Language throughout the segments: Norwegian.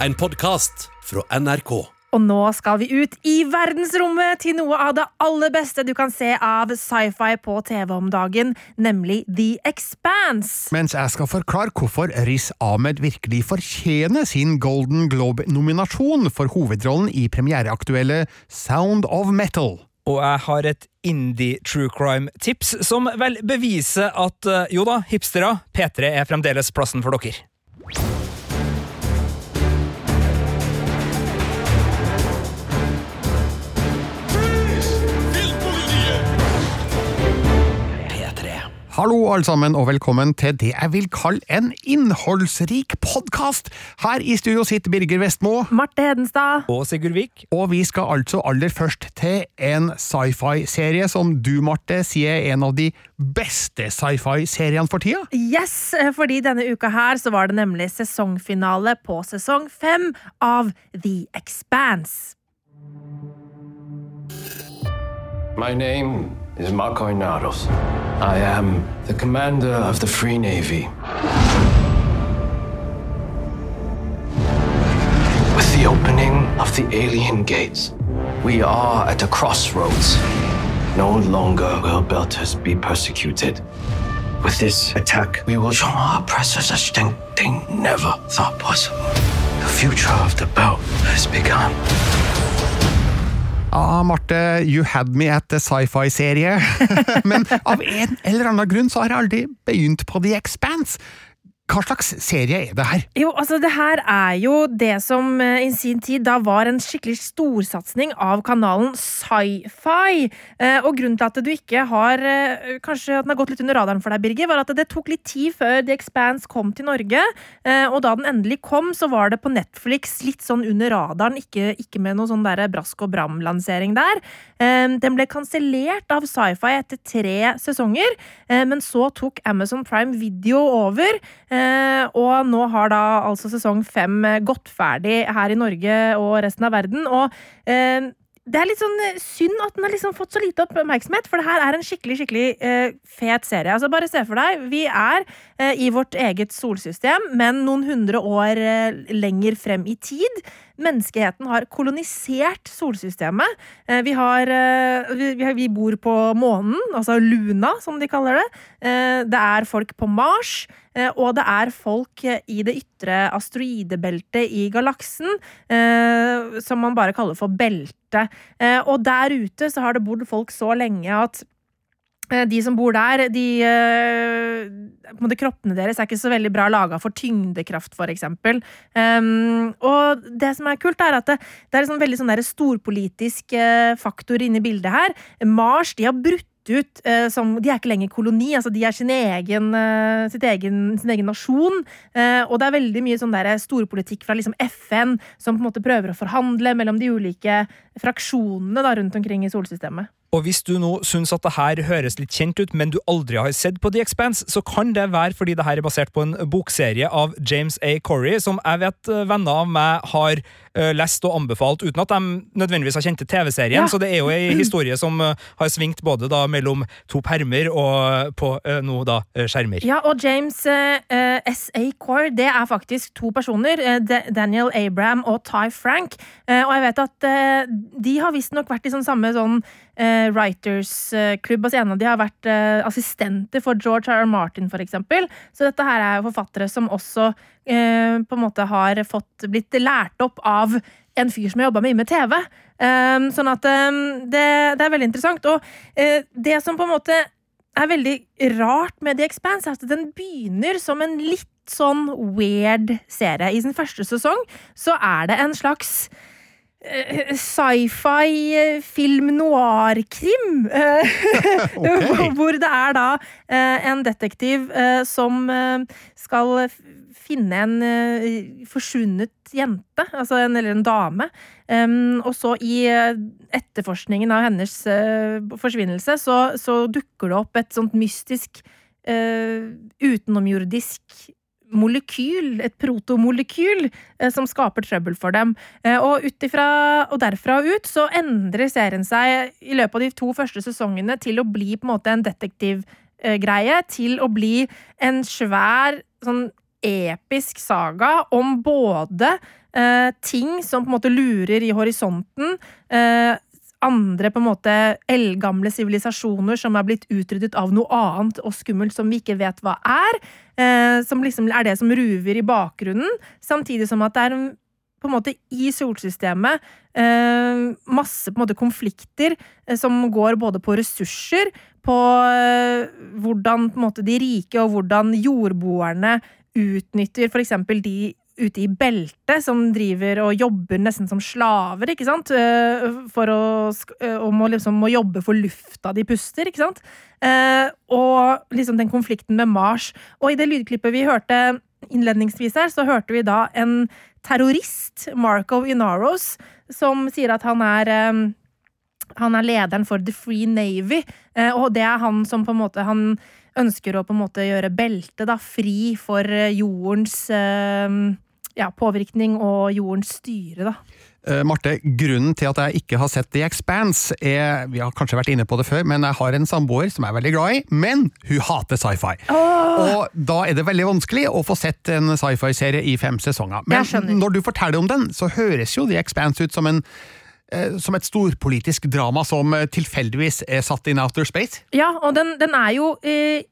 en podkast fra NRK. Og nå skal vi ut i verdensrommet til noe av det aller beste du kan se av sci-fi på TV om dagen, nemlig The Expanse. Mens jeg skal forklare hvorfor Riz Ahmed virkelig fortjener sin Golden Globe-nominasjon for hovedrollen i premiereaktuelle Sound of Metal. Og jeg har et indie true crime-tips som vel beviser at eh, jo da, hipstere, P3 er fremdeles plassen for dere. Hallo, alle sammen, og velkommen til det jeg vil kalle en innholdsrik podkast. Her i studio sitter Birger Vestmo, Marte Hedenstad. Og Sigurd Vik. og vi skal altså aller først til en sci-fi-serie som du, Marte, sier er en av de beste sci-fi-seriene for tida. Yes, fordi denne uka her så var det nemlig sesongfinale på sesong fem av The Expanse. My name is Marco Inaros. I am the commander of the Free Navy. With the opening of the alien gates, we are at a crossroads. No longer will Belters be persecuted. With this attack, we will show our oppressors a strength they never thought possible. The future of the belt has begun. Ah, Marte, you had me at the sci-fi-serie. Men av en eller annen grunn så har jeg aldri begynt på The Expanse. Hva slags serie er det her? Jo, altså det her er jo det som eh, i sin tid da var en skikkelig storsatsing av kanalen Sci-Fi. Eh, og grunnen til at du ikke har eh, Kanskje at den har gått litt under radaren for deg, Birger, var at det tok litt tid før The Expanse kom til Norge. Og da den endelig kom, så var det på Netflix litt sånn under radaren, ikke, ikke med noe sånn der brask og bram-lansering der. Den ble kansellert av Sci-Fi etter tre sesonger, men så tok Amazon Prime Video over. Eh, og nå har da altså sesong fem eh, gått ferdig her i Norge og resten av verden. Og eh, det er litt sånn synd at den har liksom fått så lite oppmerksomhet, for det her er en skikkelig skikkelig eh, fet serie. Altså Bare se for deg, vi er eh, i vårt eget solsystem, men noen hundre år eh, lenger frem i tid. Menneskeheten har kolonisert solsystemet. Eh, vi, har, eh, vi, bor på månen, altså Luna, som de kaller det. Eh, det er folk på Mars. eh, Og det er folk eh, i det ytre asteroidebeltet i galaksen, eh, som man bare kaller for belte. Eh, Og der ute så har det bodd folk så lenge at eh, de som bor der, de eh, Kroppene deres er ikke så veldig bra laga for tyngdekraft, eksempel. Um, og det som er kult, er at det, det er en sånn veldig sånn storpolitisk eh, faktor inne i bildet her. Mars de har brutt ut eh, som De er ikke lenger koloni, altså de er sin egen, eh, egen, sin egen nasjon. Eh, og det er veldig mye sånn storpolitikk fra liksom FN som på en måte prøver å forhandle mellom de ulike fraksjonene da, rundt omkring i solsystemet. Og hvis du nå syns at det her høres litt kjent ut, men du aldri har sett på The Expanse, så kan det være fordi det her er basert på en bokserie av James A. Corey, som jeg vet eh, venner av meg har eh, lest og anbefalt, uten at de nødvendigvis har kjent til TV-serien. Ja. Så det er jo ei historie som eh, har svingt både da mellom to permer og på eh, nå da skjermer. Ja, og James S.A. Core, det er faktisk to personer. Daniel Abraham og Ty Frank. Og jeg vet at de har visstnok vært i sånn samme sånn eh, writers-klubb. altså en av de har vært eh, assistenter for George R. R. Martin, eksempel. Så dette her er forfattere som også eh, på en måte har fått blitt lært opp av en fyr som har jobba mye med TV. Um, sånn at um, det, det er veldig interessant. Og eh, det som på en måte er veldig rart med The Expanse, er at den begynner som en litt sånn weird serie. I sin første sesong så er det en slags eh, sci-fi eh, film noir-krim. okay. Hvor det er da eh, en detektiv eh, som eh, skal finne en eh, forsvunnet jente, altså en, eller en dame. Og så i eh, etterforskningen av hennes eh, forsvinnelse, så, så dukker det opp et sånt mystisk eh, utenomjordisk molekyl, et protomolekyl, eh, som skaper trøbbel for dem. Eh, og, utifra, og derfra og ut så endrer serien seg i løpet av de to første sesongene til å bli på en måte en detektivgreie, til å bli en svær sånn episk saga om både eh, ting som på en måte lurer i horisonten. Eh, andre på en måte eldgamle sivilisasjoner som er blitt utryddet av noe annet og skummelt som vi ikke vet hva er. Eh, som liksom er det som ruver i bakgrunnen, samtidig som at det er på en måte i solsystemet eh, masse på en måte konflikter eh, som går både på ressurser, på eh, hvordan på en måte de rike og hvordan jordboerne utnytter f.eks. de ute i beltet som driver og jobber nesten som slaver, ikke sant? Eh, for å, eh, og må liksom må jobbe for lufta de puster, ikke sant? Eh, og liksom den konflikten med Mars. Og i det lydklippet vi hørte innledningsvis her, så hørte vi da en terrorist, Marco Inaros, som sier at han er han er lederen for The Free Navy, og det er han som på en måte Han ønsker å på en måte gjøre beltet fri for jordens eh, ja, påvirkning og jordens styre, da. Eh, Marte, grunnen til at jeg ikke har sett The Expanse, er Vi har kanskje vært inne på det før, men jeg har en samboer som jeg er veldig glad i, men hun hater sci-fi. Og da er det veldig vanskelig å få sett en sci-fi-serie i fem sesonger. Men når du forteller om den, så høres jo The Expanse ut som en eh, som et storpolitisk drama som eh, tilfeldigvis er satt in outer space. Ja, og den, den er jo eh,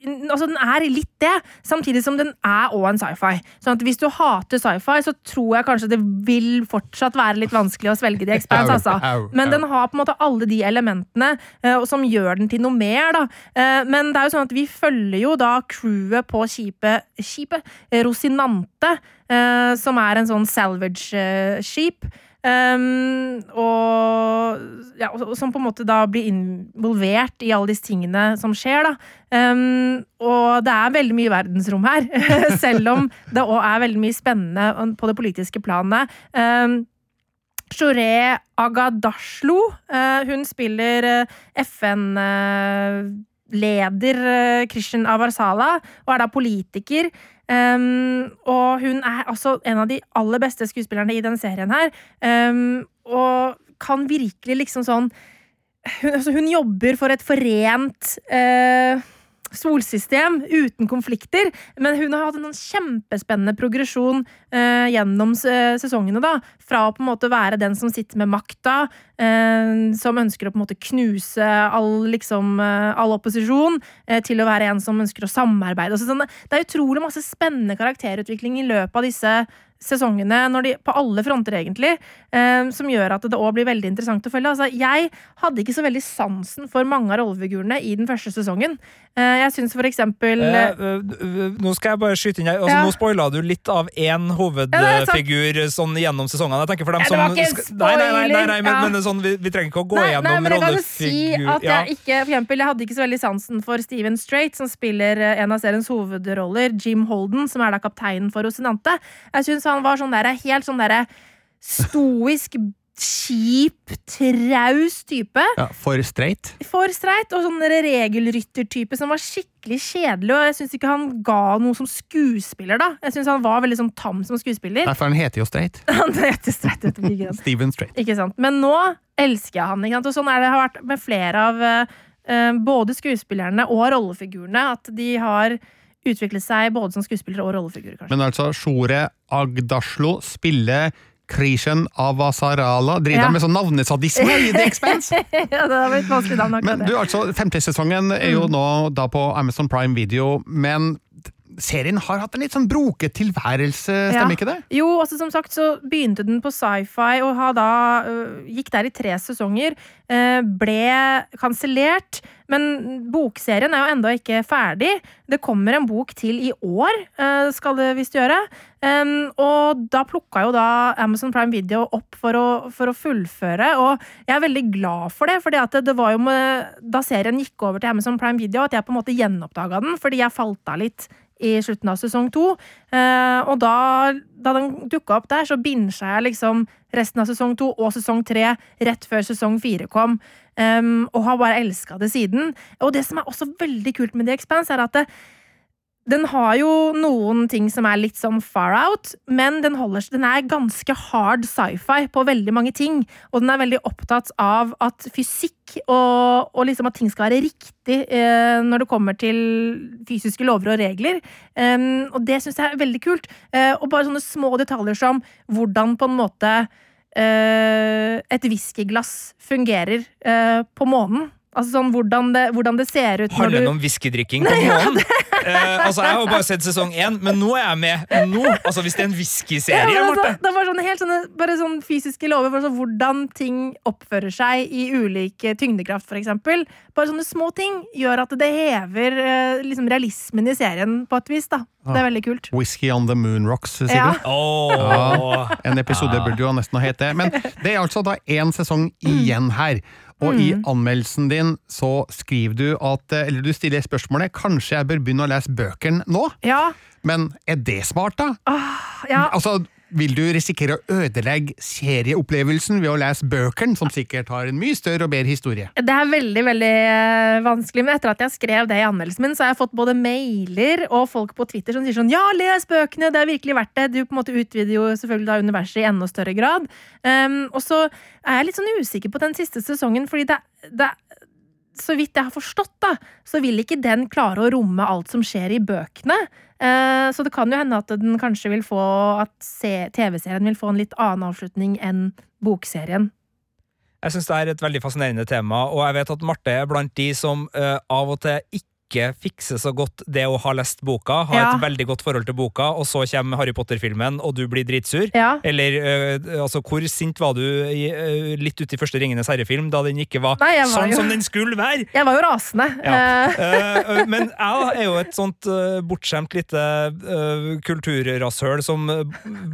Altså, den er litt det, samtidig som den er òg en sci-fi. Sånn at hvis du hater sci-fi, så tror jeg kanskje det vil fortsatt være litt vanskelig å svelge The Expanse, altså. Men den har på en måte alle de elementene uh, som gjør den til noe mer, da. Uh, men det er jo sånn at vi følger jo da crewet på skipet, skipet Rosinante, uh, som er en sånn salvage-skip. Um, og, ja, og som på en måte da blir involvert i alle disse tingene som skjer, da. Um, og det er veldig mye verdensrom her, selv om det òg er veldig mye spennende på det politiske planet. Um, Shoré Agadashlo, uh, hun spiller eh, FN-leder eh, Christian Avarsala, og er da politiker. Um, og hun er altså en av de aller beste skuespillerne i denne serien her. Um, og kan virkelig liksom sånn Hun, altså hun jobber for et forent eh, solsystem uten konflikter. Men hun har hatt en sånn kjempespennende progresjon eh, gjennom sesongene. da, Fra å på en måte være den som sitter med makta, eh, som ønsker å på en måte knuse all, liksom, eh, all opposisjon, eh, til å være en som ønsker å samarbeide. Så, sånn, det er utrolig masse spennende karakterutvikling i løpet av disse sesongene, når de, på alle fronter egentlig, eh, som gjør at det òg blir veldig interessant å følge. Altså, jeg hadde ikke så veldig sansen for mange av rollefigurene i den første sesongen. Eh, jeg syns for eksempel Eh, eh, eh, nå skal jeg bare skyte inn her. Altså, Ja. Nå spoila du litt av én Ja, hovedfigur sånn gjennom sesongene. Jeg tenker for dem Ja, det som var ikke en skal- nei, nei, nei, nei, men, ja. men sånn, vi, vi trenger ikke å gå Nei, gjennom nei, men jeg kan jo si rollefigur... at jeg ikke For eksempel, jeg hadde ikke så veldig sansen for Steven Strait, som spiller eh, en av seriens hovedroller, Jim Holden, som er da kapteinen for Rosinante. Jeg syns han var sånn der, helt sånn derre stoisk, kjip, traus type. Ja, for streit. For streit, og sånn regelryttertype som var skikkelig kjedelig. Og jeg syns ikke han ga noe som skuespiller, da. Jeg syns han var veldig sånn tam som skuespiller. Derfor han heter jo Streit. Han heter streit? Steven Streit. Ikke sant? Men nå elsker jeg han. Ikke sant? Og sånn er det har vært med flere av eh, både skuespillerne og rollefigurene. At de har utviklet seg både som skuespillere og rollefigurer, kanskje. Men altså, Shore Agdaslo spiller Krishen Avasarala. Driver Ja. med sånn navnesadisme i The Expense! ja, det har blitt vanskelig navn Men du, altså, femte sesongen er jo nå da på Amazon Prime Video, men serien har hatt en litt sånn broket tilværelse, stemmer Ja. ikke det? Jo, altså som sagt så begynte den på sci-fi og har da øh, gikk der i tre sesonger. øh, ble kansellert. Men bokserien er jo enda ikke ferdig. Det kommer en bok til i år, øh, skal det visst gjøre. Um, og da plukka jo da Amazon Prime Video opp for å, for å fullføre, og jeg er veldig glad for det. det, det var jo med, da serien gikk over til Amazon Prime Video at jeg på en måte gjenoppdaga den, fordi jeg falt av litt i slutten av sesong to. Eh, og da, da den dukka opp der, så binder jeg liksom resten av sesong to og sesong tre rett før sesong fire kom. Um, og har bare elska det siden. Og det som er også veldig kult med The Expanse, er at det, den har jo noen ting som er litt sånn far out, men den, holder, den er ganske hard sci-fi på veldig mange ting. Og den er veldig opptatt av at fysikk og, og liksom at ting skal være riktig eh, når det kommer til fysiske lover og regler. Um, og det syns jeg er veldig kult. Eh, og bare sånne små detaljer som hvordan på en måte eh, et whiskyglass fungerer eh, på månen. Altså sånn hvordan det, hvordan det ser ut Handler når det du om whiskydrikking på månen? Eh, altså, Jeg har bare sett sesong én, men nå er jeg med. Nå, altså Hvis det er en Ja, whiskyserie, men altså, Marte det var sånne helt sånne, bare sånne fysiske lover for sånn, hvordan ting oppfører seg i ulike tyngdekraft, eksempel. Bare sånne små ting gjør at det hever eh, liksom, realismen i serien på et vis. da. Det er veldig kult. Whisky on the Moon Rocks, Sigurd. Ja. Åh. En episode burde jo nesten ha hett det. Men det er altså da én sesong igjen her. Og i anmeldelsen din så skriver du at eh, Eller du stiller spørsmålet Kanskje jeg bør begynne å lese bøkene nå? Ja, Men er det smart, da? ja. Altså, Vil du risikere å ødelegge serieopplevelsen ved å lese bøkene, som sikkert har en mye større og bedre historie? Det er veldig veldig eh, vanskelig, men etter at jeg skrev det i anmeldelsen min, så har jeg fått både mailer og folk på Twitter som sier sånn Ja, les bøkene! Det er virkelig verdt det! Du på en måte utvider jo selvfølgelig da universet i enda større grad. Um, og så er jeg litt sånn usikker på den siste sesongen, fordi det, det så vidt jeg har forstått, da, så vil ikke den klare å romme alt som skjer i bøkene. Eh, Så det kan jo hende at den kanskje vil få At TV-serien vil få en litt annen avslutning enn bokserien. Jeg syns det er et veldig fascinerende tema, og jeg vet at Marte er blant de som eh, av og til ikke fikser så godt det å ha lest boka, ha Ja. et veldig godt forhold til boka, og så kommer Harry Potter-filmen, og du blir dritsur. Ja. Eller eh, altså, hvor sint var du i, eh, litt ut i første Ringenes herre-film, da den ikke var, Nei, var sånn jo- som den skulle være? Jeg var jo rasende. Ja. Eh, men jeg er jo et sånt uh, bortskjemt lite uh, kulturrasshøl som uh,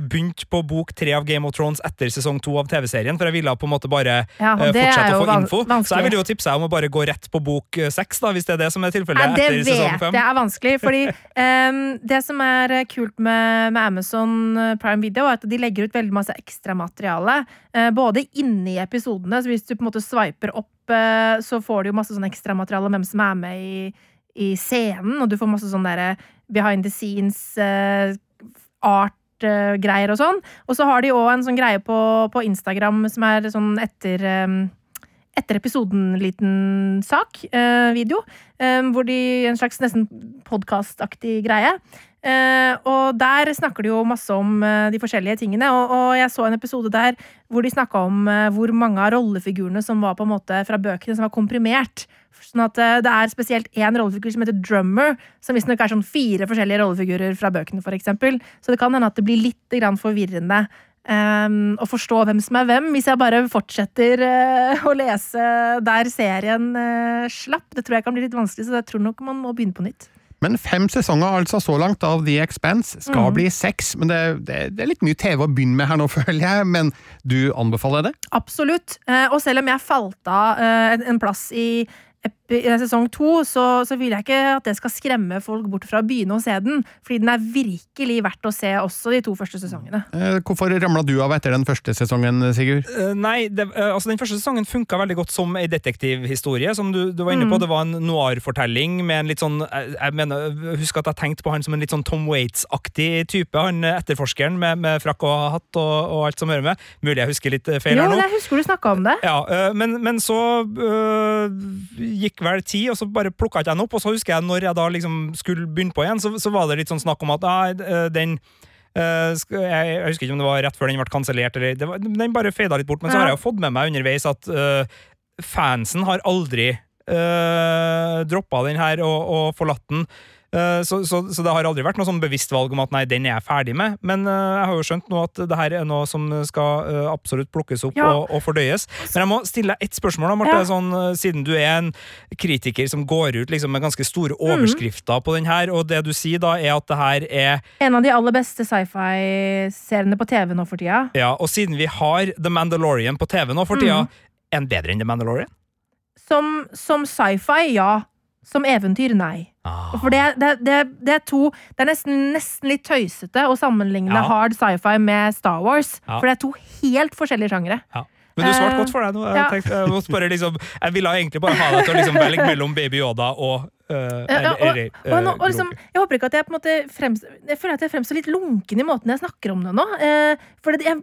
begynte på bok tre av Game of Thrones etter sesong to av TV-serien, for jeg ville på en måte bare uh, fortsette å få info. info. Så jeg vil jo tipse deg om å bare gå rett på bok uh, seks, hvis det er det som er tilfellet Nei, det vet jeg er vanskelig, fordi um, det som er eh, kult med, med Amazon eh, Prime Video, er at de legger ut veldig masse ekstramateriale. Uh, både inni episodene, så hvis du på en måte swiper opp, uh, så får du jo masse sånn ekstramateriale om hvem som er med i, i scenen, og du får masse sånn derre behind the scenes uh, art-greier og sånn. Og så har de òg en sånn greie på, på Instagram som er sånn etter ehm, etter episoden liten sak, eh, video, eh, hvor de En slags nesten podkastaktig greie. Eh, og der snakker de jo masse om eh, de forskjellige tingene. Og, og jeg så en episode der hvor de snakka om eh, hvor mange av rollefigurene som var på en måte fra bøkene, som var komprimert. Sånn at eh, det er spesielt én rollefigur som heter Drummer, som visstnok er sånn fire forskjellige rollefigurer fra bøkene, eksempel. Så det kan hende at det blir litt forvirrende um, og forstå hvem som er hvem, hvis jeg bare fortsetter uh, å lese der serien uh, slapp. Det tror jeg kan bli litt vanskelig, så jeg tror nok man må begynne på nytt. Men fem sesonger altså så langt av The Expanse. Skal bli seks, men det, det, det er litt mye TV å begynne med her nå, føler jeg. Men du anbefaler det? Absolutt. Eh, og selv om jeg falt av en- en plass i sesong to, så, så vil jeg ikke at det skal skremme folk bort fra å begynne å se den. Fordi den er virkelig verdt å se også de to første sesongene. Eh, Hvorfor ramla du av etter den første sesongen, Sigurd? Eh, nei, det, eh, altså den første sesongen funka veldig godt som ei detektivhistorie. Som du, du var inne på, Det var en noir-fortelling med en litt sånn jeg, jeg mener, husker at jeg tenkte på han som en litt sånn Tom Waits-aktig type. Han etterforskeren med, med frakk og hatt og, og alt som hører med. Mulig jeg husker litt feil Jo, her nå. jeg husker du snakka om det. Ja, men, men så øh, gikk vel tid, og så bare plukka ikke jeg den opp. Og så husker jeg når jeg da liksom skulle begynne på igjen, så, så var det litt sånn snakk om at ah, den øh, jeg, jeg husker ikke om det var rett før den ble kansellert, Den bare fada litt bort. Men så har jeg jo fått med meg underveis at uh, fansen har aldri uh, droppa den her og, og forlatt den. Eh, Så, så, så det har aldri vært noe sånn bevisst valg om at nei, den er jeg ferdig med. Men eh, jeg har jo skjønt nå at det her er noe som skal eh, absolutt plukkes opp Ja. og, og fordøyes. Men jeg må stille deg ett spørsmål, da, Marte. Ja. Sånn, siden du er en kritiker som går ut liksom, med ganske store Mm. overskrifter på den her, og det du sier da, er at det her er En av de aller beste sci-fi-seriene på TV nå for tida. Ja, og siden vi har The Mandalorian på TV nå for tida, er den bedre enn The Mandalorian? Som, som sci-fi, ja. Som eventyr, nei. Ah. For det, det, det, det er to Det er nesten, nesten litt tøysete å sammenligne Ja. hard sci-fi med Star Wars. Ja. For det er to helt forskjellige sjangere. Ja. Men du svarte Eh, godt for deg nå. Jeg, ja. tenkte, jeg, måtte bare liksom, jeg ville egentlig bare ha deg til å liksom velge mellom Baby Yoda og eh, eh, liksom, jeg håper ikke at jeg på en måte frems, Jeg føler at jeg fremstår litt lunken i måten jeg snakker om det nå. Eh, for jeg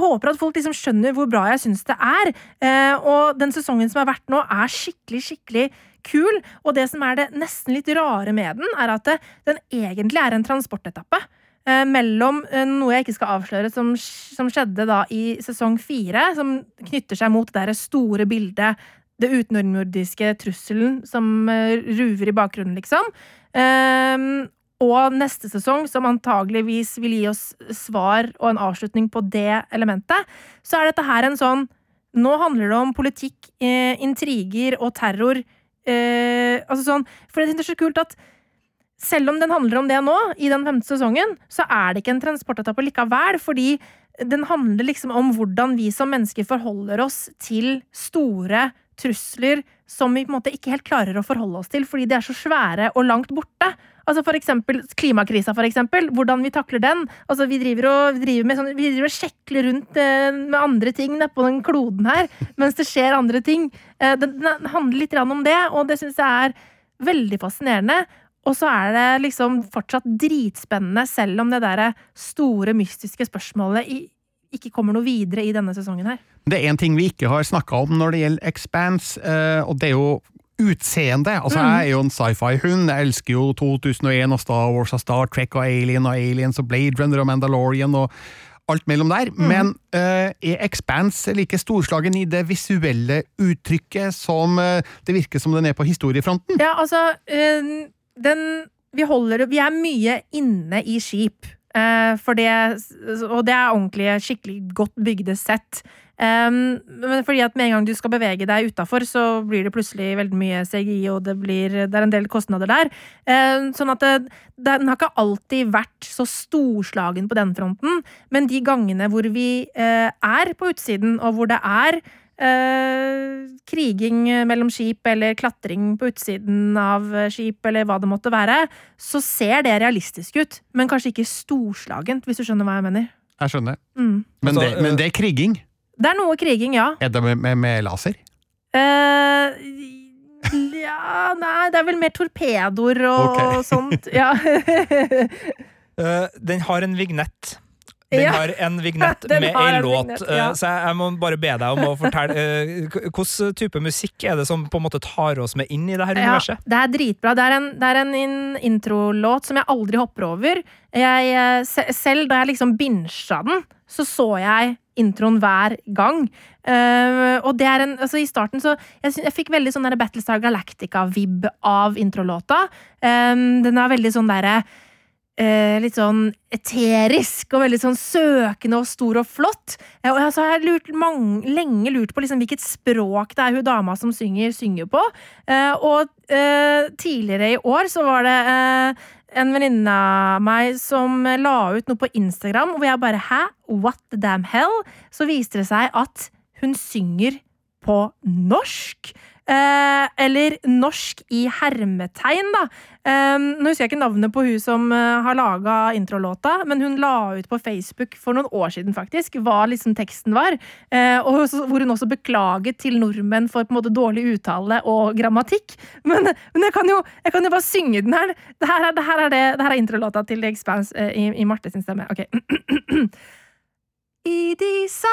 håper at folk liksom skjønner hvor bra jeg syns det er. Eh, og den sesongen som har vært nå, er skikkelig, skikkelig kul. Og det som er det nesten litt rare med den, er at den egentlig er en transportetappe. Eh, mellom eh, noe jeg ikke skal avsløre, som, som skjedde da i sesong fire, som knytter seg mot det store bildet det utenordnordiske trusselen som eh, ruver i bakgrunnen, liksom. Ehm, og neste sesong, som antageligvis vil gi oss svar og en avslutning på det elementet, så er dette her en sånn Nå handler det om politikk, intriger og terror. Eh, altså sånn, for det er så kult at selv om den handler om det nå, i den femte sesongen, så er det ikke en transportetappe likevel, fordi den handler liksom om hvordan vi som mennesker forholder oss til store trusler som vi på en måte ikke helt klarer å forholde oss til, fordi de er så svære og langt borte. Altså for eksempel klimakrisa, for eksempel. Hvordan vi takler den. Altså vi driver og, driver med sånn, vi driver og sjekler rundt eh, med andre ting nedpå den kloden her, mens det skjer andre ting. Eh, den, handler litt om det, og det syns jeg er veldig fascinerende. Og så er det liksom fortsatt dritspennende, selv om det der store, mystiske spørsmålet i, ikke kommer noe videre i denne sesongen her. Det er en ting vi ikke har snakka om når det gjelder Expanse, eh, og det er jo utseende. Altså, Jeg er jo en sci-fi-hund. Jeg elsker jo 2001 og Star Wars og Star Trek og Alien og Aliens og Blade Runner og Mandalorian og alt mellom der. Men uh, er Expanse like storslagen i det visuelle uttrykket som uh, det virker som den er på historiefronten? Ja, altså uh, den, vi, holder, vi er mye inne i skip. det, og det er ordentlig skikkelig godt bygde sett. Um, men fordi at med en gang du skal bevege deg utafor, så blir det plutselig veldig mye CGI, og det, blir, det er en del kostnader der. Um, sånn at det, den har ikke alltid vært så storslagen på den fronten, men de gangene hvor vi uh, er på utsiden, og hvor det er uh, kriging mellom skip eller klatring på utsiden av skip eller hva det måtte være, så ser det realistisk ut, men kanskje ikke storslagent, hvis du skjønner hva jeg mener. Jeg skjønner. Mm. Men, Altså, det, men det er kriging. Det er noe kriging, ja. Er det med, med, med laser? Eh, ja Nei, det er vel mer torpedoer og Ok. sånt. Ja. uh, den har en vignett. Den Ja. har en vignett med ei låt, vignett, eh, ja. så jeg, jeg må bare be deg om å fortelle Hvilken type musikk er det som på en måte tar oss med inn i det her Ja, universet? det er dritbra. Det er en, det er en introlåt som jeg aldri hopper over. Jeg, selv da jeg liksom binsja den, så så jeg introen hver gang. Uh, og det er en Altså, i starten så Jeg, jeg fikk veldig sånn Battlestar Galactica-vib av introlåta. Um, den er veldig sånn derre eh, litt sånn eterisk og veldig sånn søkende og stor og flott. Eh, og jeg, har lurt mange, lenge lurt på liksom hvilket språk det er hun dama som synger, synger på. Eh, og eh, tidligere i år så var det eh, en venninne av meg som la ut noe på Instagram hvor jeg bare Hæ? What the damn hell? Så viste det seg at hun synger på norsk. Eh, eller norsk i hermetegn, da. Eh, nå husker jeg ikke navnet på hun som eh, har laga introlåta, men hun la ut på Facebook for noen år siden faktisk hva liksom teksten var. Eh, og hvor hun også beklaget til nordmenn for på en måte dårlig uttale og grammatikk. Men, men jeg, kan jo, jeg kan jo bare synge den her. Det her er, det her er, det, det her er introlåta til The Expanse eh, i, i Marte sin stemme. Ok. I disse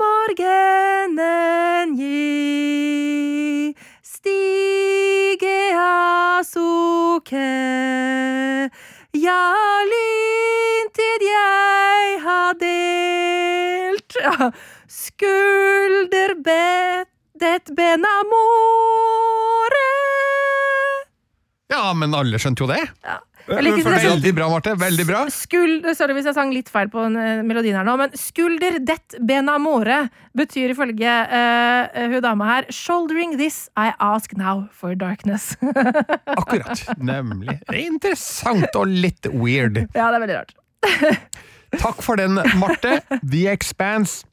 morgenen gi stige asuke Ja, lyntet jeg har delt ja. ben amore. Ja, men alle skjønte jo det. Jeg sånn- Veldig bra, Marte. Veldig bra. Skulder, sorry hvis jeg sang litt feil på eh, melodien her nå, men skulder det benamore betyr ifølge uh, hun dama her 'shouldering this I ask now for darkness'. Akkurat. Nemlig. Er interessant og litt weird. ja, det er veldig rart. Takk for den, Marte. The Expanse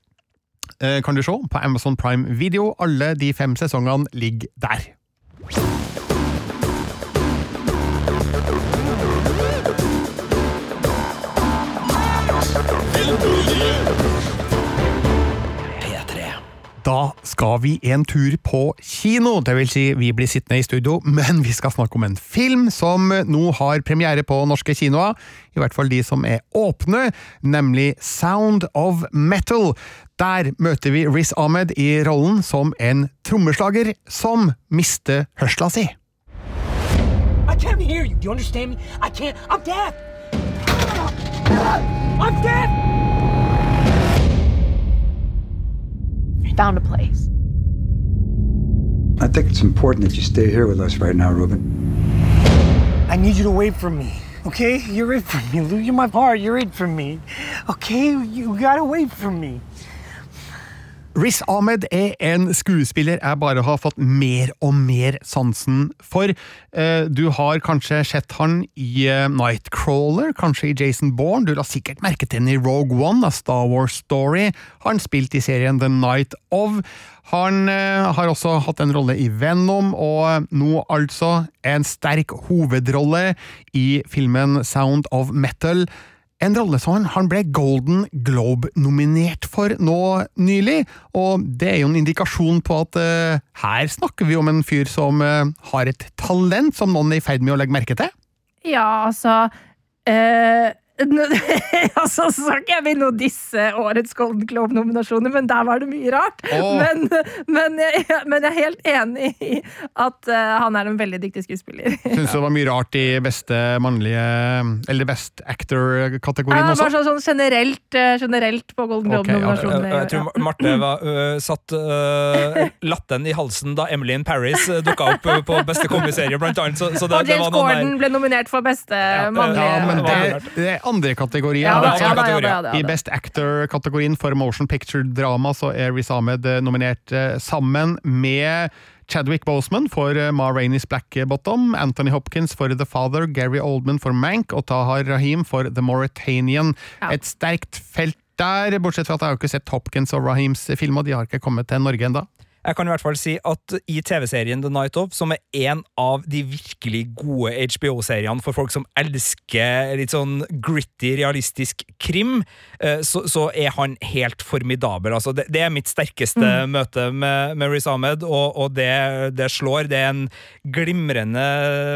kan du se på Amazon Prime Video. Alle de fem sesongene ligger der. Da skal vi en tur på kino, det vil si vi blir sittende i studio, men vi skal snakke om en film som nå har premiere på norske kinoer, i hvert fall de som er åpne, nemlig Sound of Metal. Der møter vi Riz Ahmed i rollen som en trommeslager som mister hørsla si. I can't hear you. Do you understand me? I can't. I'm deaf. I'm deaf. Found a place. I think it's important that you stay here with us right now, Ruben. I need you to wait for me. Okay? You're it for me, Lou. You're my heart. You're it for me. Okay? You gotta wait for me. Riz Ahmed er en skuespiller jeg bare har fått mer og mer sansen for. Eh, Du har kanskje sett han i eh, Nightcrawler, kanskje i Jason Bourne. Du la sikkert merke til han i Rogue One, A Star Wars Story. Han spilt i serien The Night of. Han eh, har også hatt en rolle i Venom, og nå altså en sterk hovedrolle i filmen Sound of Metal. En rolle som han, ble Golden Globe-nominert for nå nylig, og det er jo en indikasjon på at uh, her snakker vi om en fyr som uh, har et talent som noen er i ferd med å legge merke til. Ja, altså nå- altså, så skal ikke jeg begynne å disse årets Golden Globe-nominasjoner, men der var det mye rart. Oh. Men, men, jeg, men jeg er helt enig i at uh, han er en veldig dyktig skuespiller. Syns det var mye rart i beste mannlige Eller Best Actor-kategorien Ja, også. bare sånn, sånn generelt, eh, generelt på Golden Ok, ja, Jeg, Globe-nominasjoner. jeg tror Marte var, uh, satt uh, latten i halsen da Emily in Paris uh, dukka opp uh, på beste komiserie, blant annet. Så, så det, og det James Gordon ble nominert for beste mannlige Ja, men det, det er andre kategorier. Ja, da, ja, da, ja, kategorier. da, ja, I. Best Actor-kategorien for Motion Picture Drama så er Riz Ahmed eh, nominert eh, sammen med Chadwick Boseman for eh, Ma Rainey's Black Bottom, Anthony Hopkins for The Father, Gary Oldman for Mank og Tahar Rahim for The Mauritanian. Ja. Et sterkt felt der, bortsett fra at jeg har ikke sett Hopkins og Rahims film, og de har ikke kommet til Norge ennå. Jeg kan i hvert fall si at i TV-serien The Night Of, som er en av de virkelig gode HBO-seriene for folk som elsker litt sånn gritty, realistisk krim, eh, så, så er han helt formidabel. Altså, det, det er mitt sterkeste møte med, med Riz Ahmed, og, og det, det slår. Det er en glimrende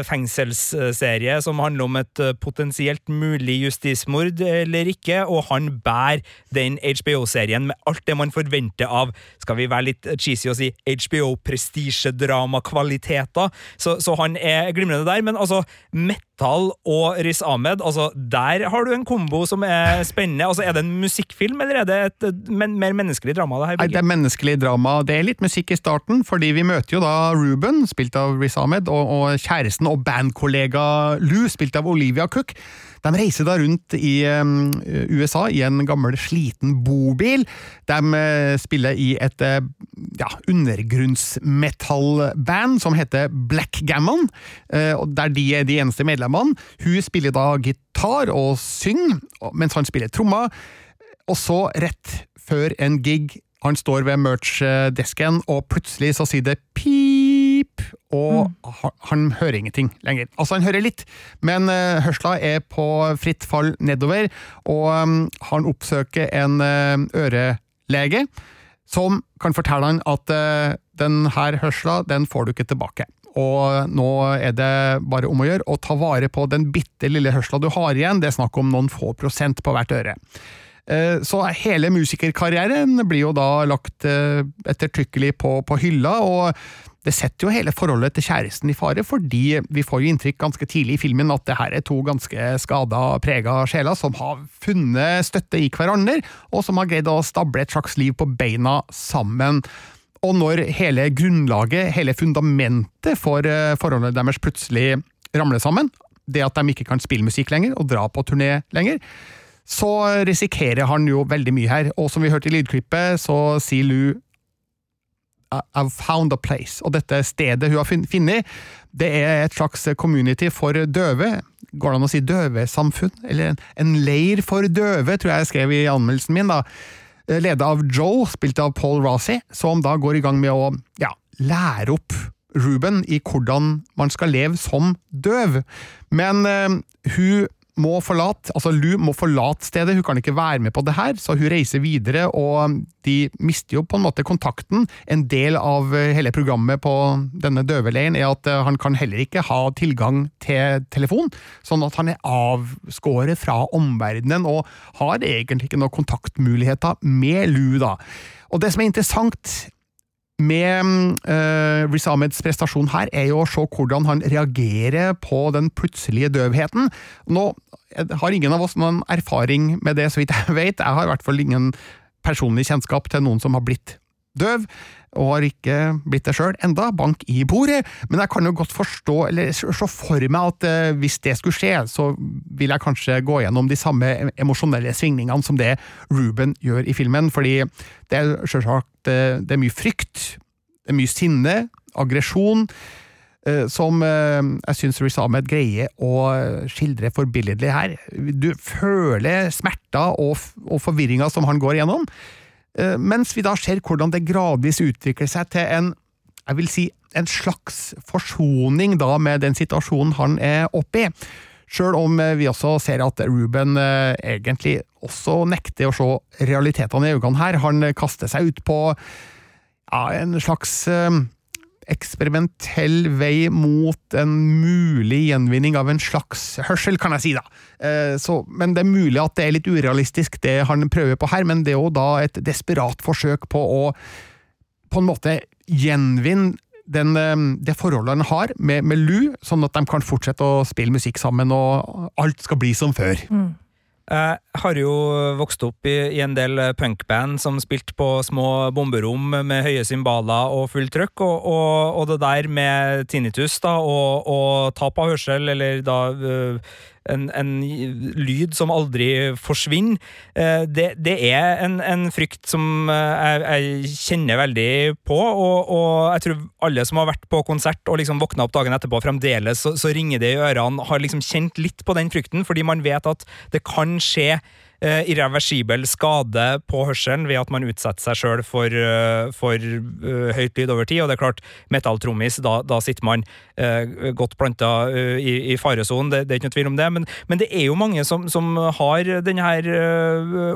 fengselsserie som handler om et eh, potensielt mulig justismord eller ikke, og han bærer den HBO-serien med alt det man forventer av, skal vi være litt cheesy og si, HBO-prestisjedramakvaliteter. Så, så han er glimrende der, men altså, Metal og Riz Ahmed, altså, der har du en kombo som er spennende. Altså, Er det en musikkfilm, eller er det et et men, mer menneskelig drama? det her? Nei, det er menneskelig drama. Det er litt musikk i starten, fordi vi møter jo da Ruben, spilt av Riz Ahmed, og, og kjæresten og bandkollega Lou, spilt av Olivia Cook. De reiser da rundt i USA i en gammel, sliten bobil. De eh, spiller i et eh, ja, undergrunnsmetallband som heter Black Gammon, der de er de eneste medlemmene. Hun spiller da gitar og synger, mens han spiller trommer. Og så, rett før en gig, han står ved merch-desken, og plutselig så sier det pip, og han, han hører ingenting lenger. Altså, han hører litt, men uh, hørsla er på fritt fall nedover, og um, han oppsøker en uh, ørelege, som kan fortelle han at uh, den her hørsla, den får du ikke tilbake. Og nå er det bare om å gjøre å ta vare på den bitte lille hørsla du har igjen, det er snakk om noen få prosent på hvert øre. Eh, Så hele musikerkarrieren blir jo da lagt eh, ettertrykkelig på, på hylla, og det setter jo hele forholdet til kjæresten i fare, fordi vi får jo inntrykk ganske tidlig i filmen at det her er to ganske skada, prega sjeler som har funnet støtte i hverandre, og som har greid å stable et slags liv på beina sammen. Og når hele grunnlaget, hele fundamentet for eh, forholdet deres plutselig ramler sammen, det at de ikke kan spille musikk lenger og dra på turné lenger, så risikerer han jo veldig mye her. Og som vi hørte i lydklippet, så sier Lou I've found a place. Og dette stedet hun har funn- funnet, det er et slags community for døve. Går det an å si døvesamfunn? Eller en, leir for døve, tror jeg jeg skrev i anmeldelsen min. da. Ledet av Joe, spilt av Paul Rossi, som da går i gang med å ja, lære opp Ruben i hvordan man skal leve som døv. Men uh, hun må forlate, altså Lou må forlate stedet, hun kan ikke være med på det her, så hun reiser videre, og de mister jo på en måte kontakten. En del av eh, hele programmet på denne døveleiren er at eh, han kan heller ikke ha tilgang til telefon, sånn at han er avskåret fra omverdenen og har egentlig ikke noen kontaktmuligheter med Lou, da. Og det som er interessant med uh, Riz Ahmeds prestasjon her, er jo å se hvordan han reagerer på den plutselige døvheten. Nå har ingen av oss noen erfaring med det, så vidt jeg vet. Jeg har i hvert fall ingen personlig kjennskap til noen som har blitt døv, og har ikke blitt det sjøl enda, bank i bordet, men jeg kan jo godt forstå, eller se for meg at uh, hvis det skulle skje, så vil jeg kanskje gå gjennom de samme emosjonelle svingningene som det Ruben gjør i filmen, fordi det er selvsagt uh, det er mye frykt, det er mye sinne, aggresjon, uh, som jeg syns Riz Ahmed greier å skildre forbilledlig her. Du føler smerter og, og forvirringa som han går gjennom. Eh, mens vi da ser hvordan det gradvis utvikler seg til en jeg vil si en slags forsoning da med den situasjonen han er oppe i. Sjøl om eh, vi også ser at Ruben eh, egentlig også nekter å se realitetene i øynene her. Han kaster seg ut på ja, en slags eksperimentell vei mot en mulig gjenvinning av en slags hørsel, kan jeg si, da. Eh, så, men det er mulig at det er litt urealistisk, det han prøver på her, men det er jo da et desperat forsøk på å på en måte gjenvinne den, eh, det forholdet han har med, med Lou, sånn at de kan fortsette å spille musikk sammen, og alt skal bli som før. Mm. Jeg har jo vokst opp i, i en del punkband som spilte på små bomberom med høye cymbaler og fullt trøkk, og, og, og, det der med tinnitus da, og, og tap av hørsel, eller da øh, en, en, lyd som aldri forsvinner. Eh, det, det er en, en, frykt som eh, jeg, jeg, kjenner veldig på, og, og, jeg tror alle som har vært på konsert og liksom våkna opp dagen etterpå, fremdeles så, så ringer det i ørene, har liksom kjent litt på den frykten, fordi man vet at det kan skje irreversibel skade på hørselen ved at man utsetter seg sjøl for, uh, for uh, høyt lyd over tid. Og det er klart, metalltrommis, da, da sitter man godt planta i, i faresonen, det, det, er ikke noe tvil om det. Men, men, det er jo mange som, som har denne her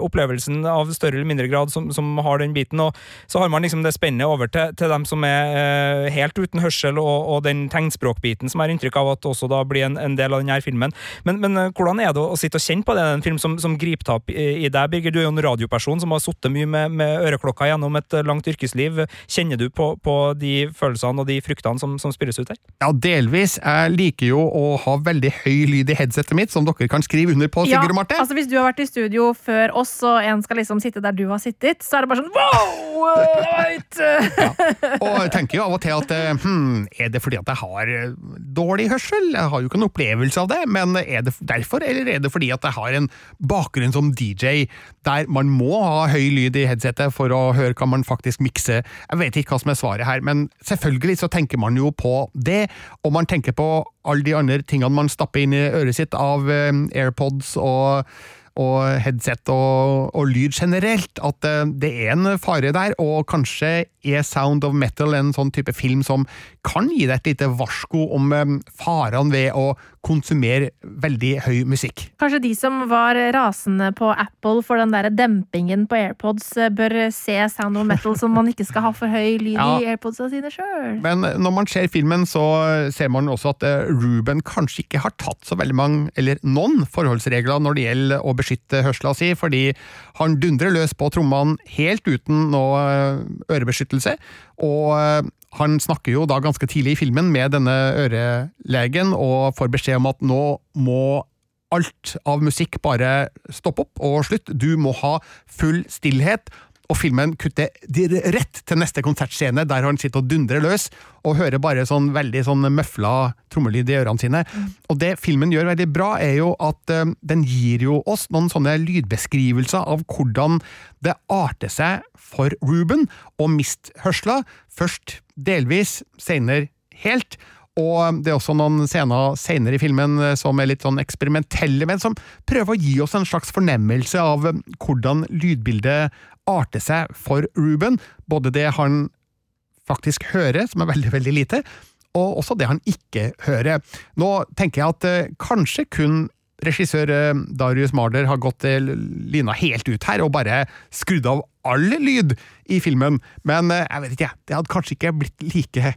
opplevelsen av større eller mindre grad, som, som, har den biten. Og så har man liksom det spennet over til, til dem som er helt uten hørsel, og, og den tegnspråkbiten som har inntrykk av at også da blir en, en del av denne filmen. Men, men, hvordan er det å sitte og kjenne på det? Det er en film som, som griper tak i deg, Birger. Du er jo en radioperson som har sittet mye med, med øreklokka gjennom et langt yrkesliv. Kjenner du på, på de følelsene og de fryktene som, som, spilles ut her? Ja, delvis. Jeg liker jo å ha veldig høy lyd i headsetet mitt, som dere kan skrive under på, Sigurd ja, Marte. Altså, hvis du har vært i studio før oss, og en skal liksom sitte der du har sittet, så er det bare sånn wow! Right! ja. Og jeg tenker jo av og til at hm, er det fordi at jeg har eh, dårlig hørsel? Jeg har jo ikke noen opplevelse av det, men er det derfor, eller er det fordi at jeg har en bakgrunn som DJ, der man må ha høy lyd i headsetet for å høre hva man faktisk mikser. Jeg vet ikke hva som er svaret her, men selvfølgelig så tenker man jo på det, og man tenker på alle de andre tingene man stapper inn i øret sitt av eh, AirPods og og headset og, og, lyd generelt, at eh, det er en fare der, og kanskje er Sound of Metal en sånn type film som kan gi deg et lite varsko om eh, farene ved å konsumere veldig høy musikk. Kanskje de som var rasende på Apple for den der dempingen på AirPods, eh, bør se Sound of Metal som man ikke skal ha for høy lyd ja. i AirPodsa sine sjøl. Men når man ser filmen, så ser man også at Ruben kanskje ikke har tatt så veldig mange, eller noen, forholdsregler når det gjelder å beskytte hørsla si, fordi han dundrer løs på trommene helt uten noe eh, ørebeskyttelse. Og eh, han snakker jo da ganske tidlig i filmen med denne ørelegen og får beskjed om at nå må alt av musikk bare stoppe opp og slutt. Du må ha full stillhet og filmen kutter rett til neste konsertscene, der han sitter og dundrer løs, og hører bare sånn veldig sånn møfla trommelyd i ørene sine. Mm. Og det filmen gjør veldig bra, er jo at uh, den gir jo oss noen sånne lydbeskrivelser av hvordan det arter seg for Ruben å miste hørsla, først delvis, senere helt. Og det er også noen scener senere i filmen eh, som er litt sånn eksperimentelle, men som prøver å gi oss en slags fornemmelse av eh, hvordan lydbildet arter seg for Ruben. Både det han faktisk hører, som er veldig, veldig lite, og også det han ikke hører. Nå tenker jeg at eh, kanskje kun regissør eh, Darius Marder har gått eh, lina helt ut her og bare skrudd av all lyd i filmen, men jeg vet ikke, det hadde kanskje ikke blitt like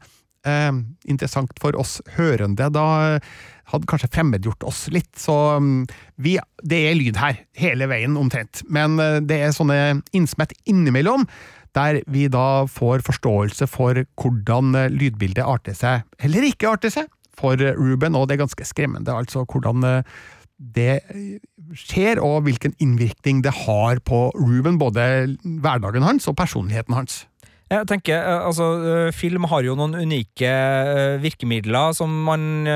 eh, interessant for oss hørende. Da eh, hadde kanskje fremmedgjort oss litt. Så mm, vi, det er lyd her, hele veien omtrent. Men eh, det er sånne innsmett innimellom, der vi da får forståelse for hvordan eh, lydbildet arter seg, eller ikke arter seg, for Ruben, og det er ganske skremmende, altså hvordan det skjer, og hvilken innvirkning det har på Ruben, både hverdagen hans og personligheten hans. Jeg tenker, eh, altså, eh, Film har jo noen unike eh, virkemidler som, man,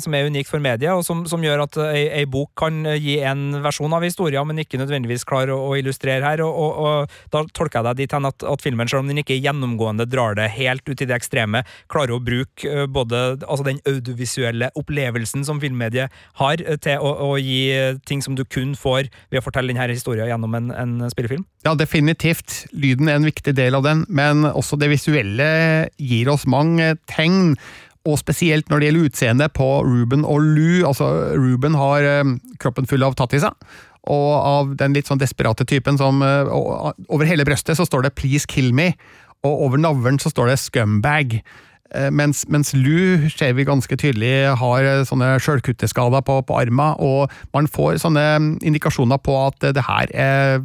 som er unikt for media, og som, som gjør at ei, ei bok kan gi en versjon av historien, men ikke nødvendigvis klarer å, å illustrere her. Og, og, og Da tolker jeg deg dit hen at, at filmen, selv om den ikke gjennomgående drar det helt ut i det ekstreme, klarer å bruke både altså den audiovisuelle opplevelsen som filmmediet har, til å, å gi ting som du kun får ved å fortelle denne historien gjennom en, en spillefilm. Ja, definitivt. Lyden er en viktig del av den, men også det visuelle gir oss mange tegn. Og spesielt når det gjelder utseendet på Ruben og Lou. Altså, Ruben har eh, kroppen full av tattiser. Og av den litt sånn desperate typen som eh, Over hele brøstet så står det 'Please kill me', og over navlen så står det 'Scumbag'. Eh, Mens, mens Lou ser vi ganske tydelig har sånne sjølkutteskader på, på armen, og man får sånne mm, indikasjoner på at det her er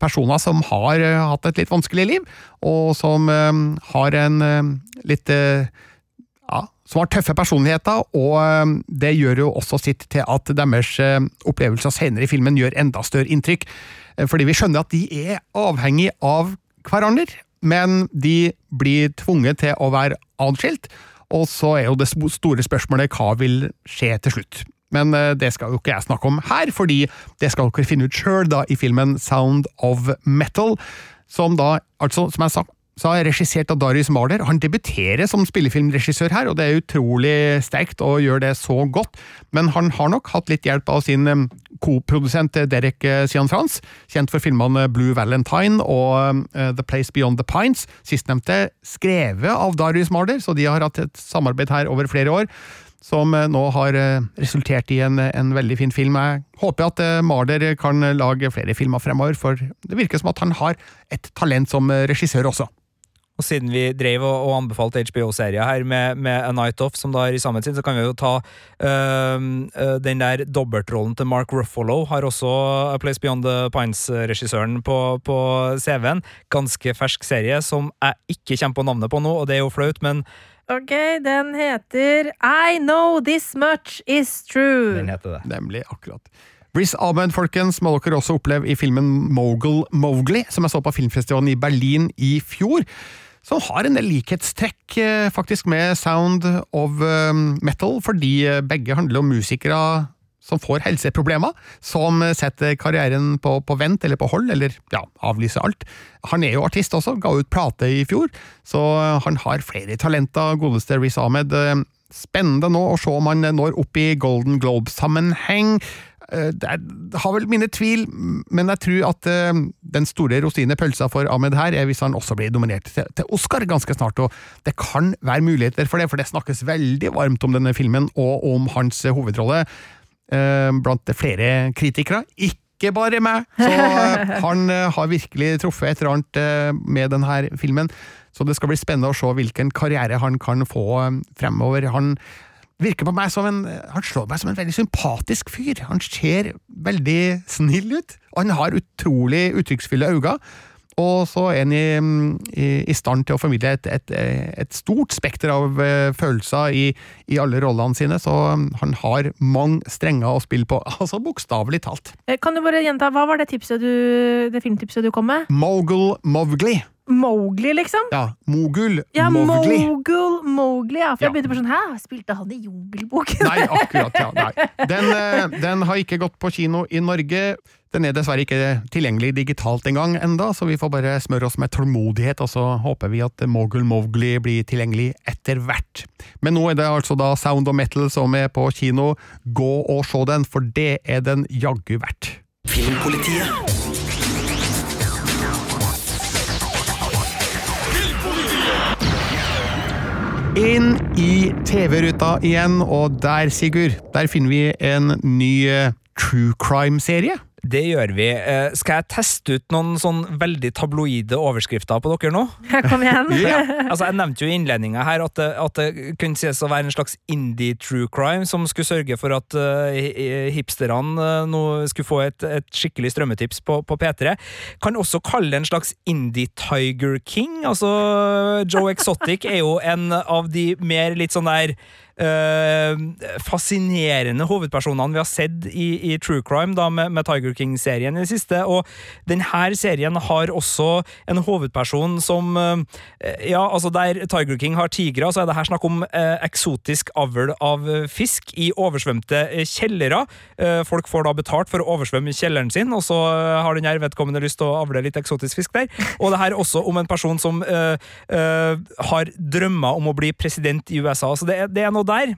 personer som har eh, hatt et litt vanskelig liv, og som eh, har en eh, litt ja, som har tøffe personligheter, og det gjør jo også sitt til at deres opplevelser senere i filmen gjør enda større inntrykk. Fordi vi skjønner at de er avhengig av hverandre, men de blir tvunget til å være adskilt, og så er jo det store spørsmålet hva vil skje til slutt. Men eh, det skal jo ikke jeg snakke om her, fordi det skal dere finne ut sjøl i filmen Sound of Metal, som da, altså, som jeg sa, sa er regissert av Darius Marder. Han debuterer som spillefilmregissør her, og det er utrolig sterkt å gjøre det så godt. Men han har nok hatt litt hjelp av sin eh, koprodusent eh, Derek Sian Frans, kjent for filmene Blue Valentine og eh, The Place Beyond the Pines. Sistnevnte skrevet av Darius Marder, så de har hatt et samarbeid her over flere år. Som eh, nå har eh, resultert i en, en veldig fin film. Jeg håper at eh, Marder kan lage flere filmer fremover, for det virker som at han har et talent som regissør også. Og siden vi drev og, og anbefalte HBO-serier her med, med A Night Off, som da er i samme tid, så kan vi jo ta øh, den der dobbeltrollen til Mark Ruffalo. Har også A Place Beyond the Pines-regissøren på, på CV-en. Ganske fersk serie som jeg ikke kommer på navnet på nå, og det er jo flaut, men Ok, den heter I Know This Much Is True. den heter det. Nemlig akkurat. Riz Ahmed, folkens, må dere også oppleve i filmen Mogul Mowgli, som jeg så på filmfestivalen i Berlin i fjor. Som har en del likhetstrekk eh, faktisk med Sound of eh, Metal, fordi eh, begge handler om musikere som får helseproblemer, som setter karrieren på, på vent eller på hold, eller ja, avlyser alt. Han er jo artist også, ga ut plate i fjor, så han har flere talenter, godeste Riz Ahmed. Eh, Spennende nå å se om han når opp i Golden Globe-sammenheng. Eh, Det er- har vel mine tvil, men jeg tror at eh, den store rosinen i pølsa for Ahmed her er hvis han også blir nominert til, Oscar ganske snart. og Det kan være muligheter for det, for det snakkes veldig varmt om denne filmen og om hans eh, hovedrolle eh, blant flere kritikere. Ikke bare meg! Så eh, han eh, har virkelig truffet et eller annet eh, med denne filmen. Så det skal bli spennende å se hvilken karriere han kan få eh, fremover. Han virker på meg som en Han slår meg som en veldig sympatisk fyr. Han ser veldig snill ut, og han har utrolig uttrykksfulle øyne. Og så er han i, i, i stand til å formidle et, et, et stort spekter av eh, følelser i, i alle rollene sine, så han har mange strenger å spille på, altså bokstavelig talt. Eh, Kan du bare gjenta, Hva var det, du, det filmtipset du kom med? Mogul Mowgli. Mowgli, liksom? Ja, Mogul Ja, Mowgli. Mogul Mowgli, ja. For Ja. jeg begynte på sånn Hæ, spilte han i Jungelboken? Nei, akkurat, ja. Nei. Den, eh, den har ikke gått på kino i Norge. Den er dessverre ikke tilgjengelig digitalt engang enda, så vi får bare smøre oss med tålmodighet, og så håper vi at Mogul Mowgli blir tilgjengelig etter hvert. Men nå er det altså da Sound of Metal som er på kino. Gå og se den, for det er den jaggu verdt. Filmpolitiet. Inn i TV-ruta igjen, og der, Sigurd, der finner vi en ny eh, true crime-serie? Det gjør vi. Eh, skal jeg teste ut noen sånn veldig tabloide overskrifter på dere nå? Kom igjen. altså, Jeg nevnte jo i innledninga her at det, at det kunne sies å være en slags indie true crime som skulle sørge for at uh, hipsterne uh, nå skulle få et, et skikkelig strømmetips på, på, P3. Kan også kalle det en slags indie Tiger King. Altså, Joe Exotic er jo en av de mer litt sånn der Uh, fascinerende hovedpersonene vi har sett i, i True Crime da, med, med Tiger King-serien i det siste. Og denne serien har også en hovedperson som uh, Ja, altså der Tiger King har tigre, så er det her snakk om uh, eksotisk avl av fisk i oversvømte kjellere. folk får da betalt for å oversvømme kjelleren sin, og så har den her vedkommende lyst til å avle litt eksotisk fisk der. Og det her er også om en person som har drømmer om å bli president i USA. Så det er, det er noe der.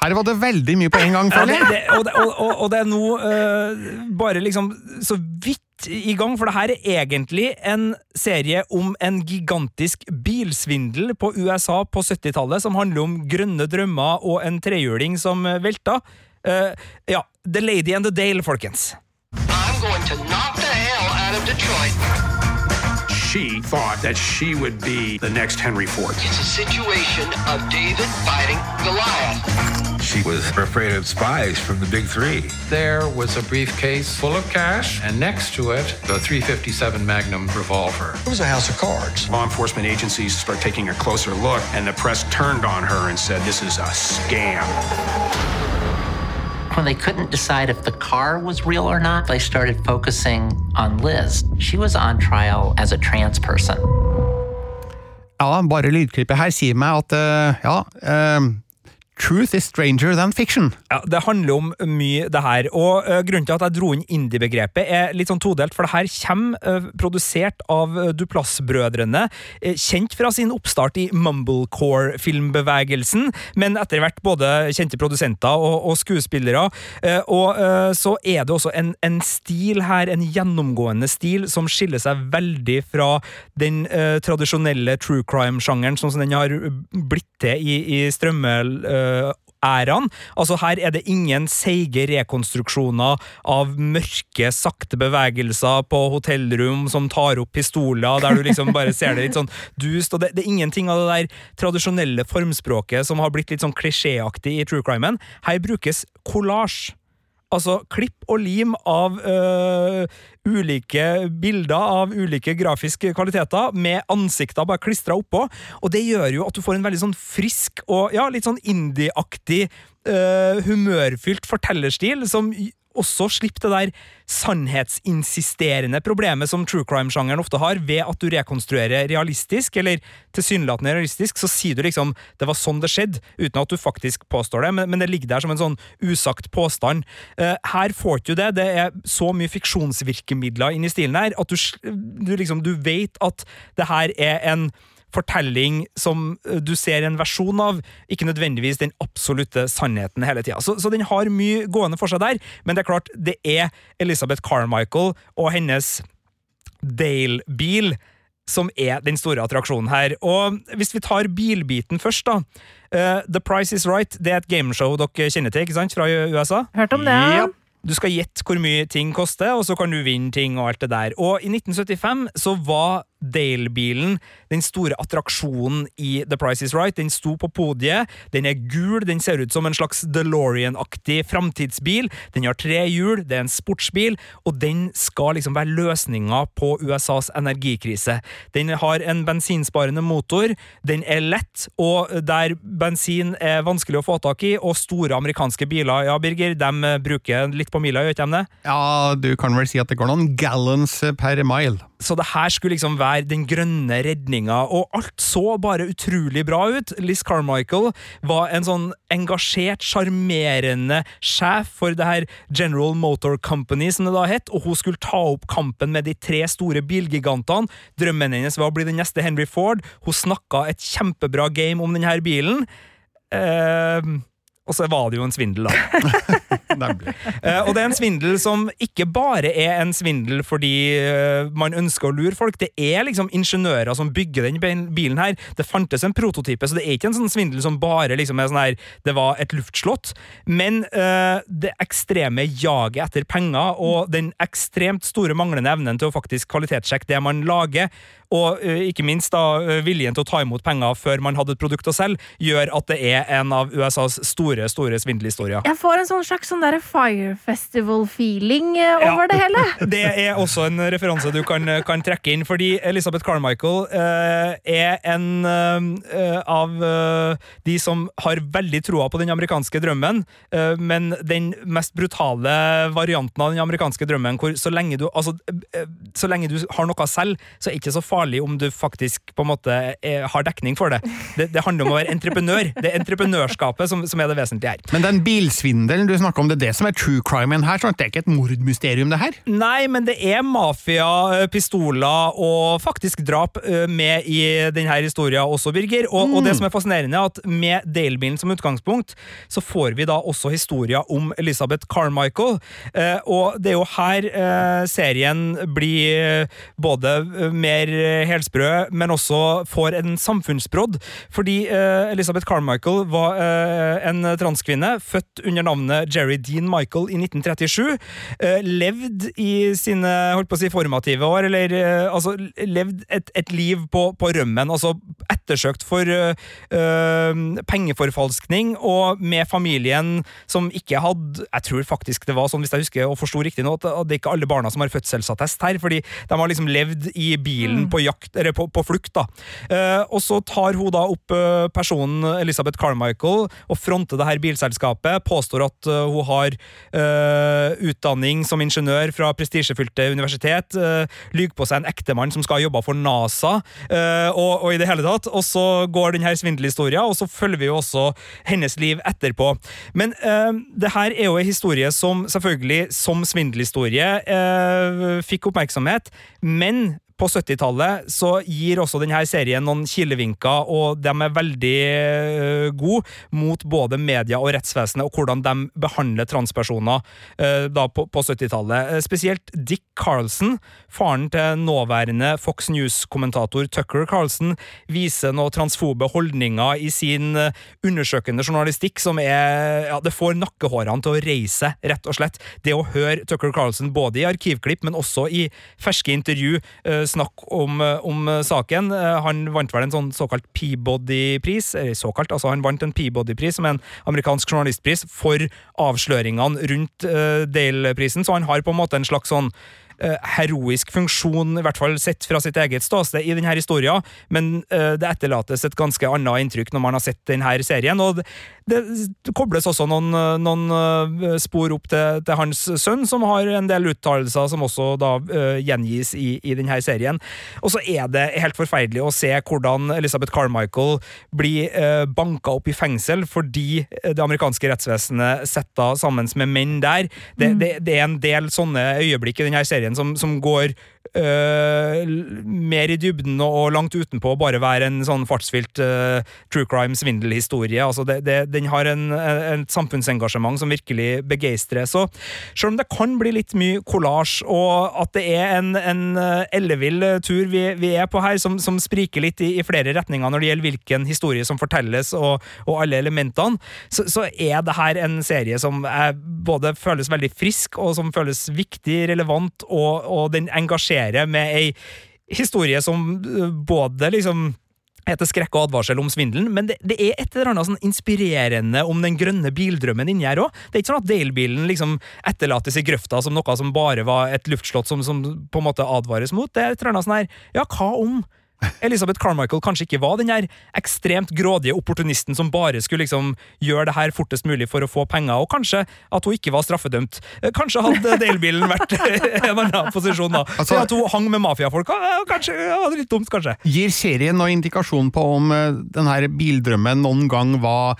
Her var det veldig mye på en gang, føler jeg. Ja, og, og, og, og, det er nå uh, bare liksom så vidt i gang, for det her er egentlig en serie om en gigantisk bilsvindel på USA på 70-tallet, som handler om grønne drømmer og en trehjuling som velta. Uh, ja, The Lady and the Dale, folkens. I'm going to knock the hell out of Detroit. She thought that she would be the next Henry Ford. It's a situation of David fighting Goliath. She was afraid of spies from the big three. There was a briefcase full of cash, and next to it, the 357 Magnum revolver. It was a house of cards. Law enforcement agencies start taking a closer look, and the press turned on her and said, This is a scam. When they couldn't decide if the car was real or not, they started focusing on Liz. She was on trial as a trans person. Ja, bare lydklippet her sier meg at uh, ja uh, Truth is stranger than fiction. Ja, Det handler om mye, det her. Og uh, Grunnen til at jeg dro inn indie-begrepet, er litt sånn todelt. For det her kommer uh, produsert av Duplass-brødrene, kjent fra sin oppstart i Mumblecore-filmbevegelsen, men etter hvert både kjente produsenter og, og skuespillere. og så er det også en, en, stil her, en gjennomgående stil, som skiller seg veldig fra den tradisjonelle true crime-sjangeren, sånn som den har blitt til i, i strømme æraen. Altså Her er det ingen seige rekonstruksjoner av mørke, sakte bevegelser på hotellrom som tar opp pistoler, der du liksom bare ser det litt sånn dust. og Det, det er ingenting av det der tradisjonelle formspråket som har blitt litt sånn klisjéaktig i true crimen. Her brukes kollasj. Altså klipp og lim av øh, ulike bilder av ulike grafiske kvaliteter med ansikter bare klistra oppå, og det gjør jo at du får en veldig sånn frisk og ja, litt sånn indie-aktig, øh, humørfylt fortellerstil som også slippe det der sannhetsinsisterende problemet som true crime-sjangeren ofte har, ved at du rekonstruerer realistisk, eller tilsynelatende realistisk, så sier du liksom 'det var sånn det skjedde', uten at du faktisk påstår det, men, men det ligger der som en sånn usagt påstand. Uh, her får du det, det er så mye fiksjonsvirkemidler inni stilen her, at du, du liksom, du vet at det her er en fortelling som eh, du ser en versjon av, ikke nødvendigvis den absolutte sannheten hele tida. Så, så, den har mye gående for seg der, men det er klart, det er Elizabeth Carmichael og hennes Dale-bil som er den store attraksjonen her. Og hvis vi tar bilbiten først, da. Uh, The Price Is Right det er et gameshow dere kjenner til ikke sant, fra USA? Hørt om det. Ja. Du skal gjette hvor mye ting koster, og så kan du vinne ting og alt det der. Og i 1975 så var Dale-bilen den store attraksjonen i The Price Is Right. Den sto på podiet, den er gul, den ser ut som en slags DeLorean-aktig framtidsbil. Den har tre hjul, det er en sportsbil, og den skal liksom være løsninga på USAs energikrise. Den har en bensinsparende motor, den er lett, og der bensin er vanskelig å få tak i, og store amerikanske biler, ja, Birger, de bruker litt på mila, gjør ikke de det? Ja, du kan vel si at det går noen gallons per mile. Så det her skulle liksom være den grønne redninga, og alt så bare utrolig bra ut. Liz Carmichael var en sånn engasjert, sjarmerende sjef for det her General Motor Company, som det da het, og hun skulle ta opp kampen med de tre store bilgigantene. Drømmen hennes var å bli den neste Henry Ford. Hun snakka et kjempebra game om denne bilen. Uh, Og så var det jo en svindel, da. Eh, og det er en svindel som ikke bare er en svindel fordi eh, man ønsker å lure folk. Det er liksom ingeniører som bygger den bilen her. Det fantes en prototype, så det er ikke en sånn svindel som bare liksom er sånn her Det var et luftslott. Men uh, det ekstreme jaget etter penger og den ekstremt store manglende evnen til å faktisk kvalitetssjekke det man lager, og ikke minst da viljen til å ta imot penger før man hadde et produkt å selge, gjør at det er en av USAs store, store svindelhistorier. Jeg får en sånn slags sånn Fire Festival-feeling over over det hele. Det er også en referanse du kan, kan trekke inn, fordi Elisabeth Carmichael eh, er en eh, av eh, de som har veldig troa på den amerikanske drømmen, eh, men den mest brutale varianten av den amerikanske drømmen, hvor så lenge du, altså, eh, så lenge du har noe selv, så er det ikke så farlig om du faktisk på en måte er, har dekning for det. det. Det handler om å være entreprenør. Det er entreprenørskapet som, som er det vesentlige her. Men den bilsvindelen du snakker om, det er det som er true crimen her? sånn Det er ikke et mordmysterium, det her? Nei, men det er mafia, pistoler og faktisk drap med i denne historien også, Birger. Og, og det som er fascinerende, er at med Dale-bilen som utgangspunkt, så får vi da også historier om Elizabeth Carmichael. Og det er jo her serien blir både mer helsprø, men også får en samfunnsbrodd. Fordi Elisabeth Elizabeth Carmichael var en transkvinne, født under navnet Jerry Dean Michael i 1937. Eh, levd i sine holdt på å si, formative år, eller eh, altså levd et, et liv på, på rømmen. Altså ettersøkt for eh, eh, pengeforfalskning, og med familien som ikke hadde Jeg tror faktisk det var sånn, hvis jeg husker og forsto riktig nå, at det er ikke alle barna som har fødselsattest her, fordi de har liksom levd i bilen på jakt, eller på, på flukt, da. Eh, og så tar hun da opp eh, personen Elizabeth Carmichael og fronter det her bilselskapet, påstår at eh, hun har uh, utdanning som ingeniør fra prestisjefylte universitet, uh, lyver på seg en ektemann som skal ha jobba for NASA, uh, og, og i det hele tatt. Og så går denne svindelhistorien, og så følger vi jo også hennes liv etterpå. Men uh, det her er jo en historie som selvfølgelig, som svindelhistorie, fikk oppmerksomhet, men på 70-tallet så gir også denne serien noen kilevinker, og de er veldig uh, gode mot både media og rettsvesenet, og hvordan de behandler transpersoner uh, da på, på 70-tallet. Eh, Spesielt Dick Carlson, faren til nåværende Fox News-kommentator Tucker Carlson, viser noen transfobe holdninger i sin undersøkende journalistikk som er ja, Det får nakkehårene til å reise, rett og slett. Det å høre Tucker Carlson både i arkivklipp, men også i ferske intervju eh, snakk om, eh, om eh, saken. Eh, Han vant vel en sånn såkalt Peabody-pris, eller såkalt, altså han vant en Peabody-pris, som en amerikansk journalistpris, for avsløringene rundt Dale-prisen, så han har på en måte en slags sånn heroisk funksjon, i hvert fall sett fra sitt eget ståsted i denne historien, men eh, det etterlates et ganske annet inntrykk når man har sett denne serien. og det, kobles også noen, eh, noen eh, spor opp til, til hans sønn, som har en del uttalelser som også da eh, gjengis i, i denne serien. Og så er det helt forferdelig å se hvordan Elizabeth Carmichael blir uh, banka opp i fengsel fordi det amerikanske rettsvesenet setter sammen med menn der. Det, det, det er en del sånne øyeblikk i denne serien som, som går l- mer i dybden og, langt utenpå bare være en sånn fartsfylt uh, true crime-svindelhistorie. Altså den har en, en, et samfunnsengasjement som virkelig begeistrer. Så selv om det kan bli litt mye kollasj, og at det er en, en øh, ellevill tur vi, vi er på her, som, som spriker litt i, i flere retninger når det gjelder hvilken historie som fortelles, og, og alle elementene, så, så er det her en serie som både føles veldig frisk, og som føles viktig, relevant, og, og den engasjerer med ei historie som øh, både liksom heter skrekk og advarsel om svindelen, men det, det er et eller annet sånn inspirerende om den grønne bildrømmen inni her òg. Det er ikke sånn at Dale-bilen liksom etterlates i grøfta som noe som bare var et luftslott som, som på en måte advares mot. Det er et eller annet sånn her Ja, hva om Elizabeth Carmichael kanskje ikke var den her ekstremt grådige opportunisten som bare skulle liksom gjøre det her fortest mulig for å få penger, og kanskje at hun ikke var straffedømt. Eh, Kanskje hadde Dale-bilen vært en annen posisjon, da. Altså- at hun hang med mafiafolk. eh, Kanskje ja, litt dumt, kanskje. Gir serien noen indikasjon på om denne den her bildrømmen noen gang var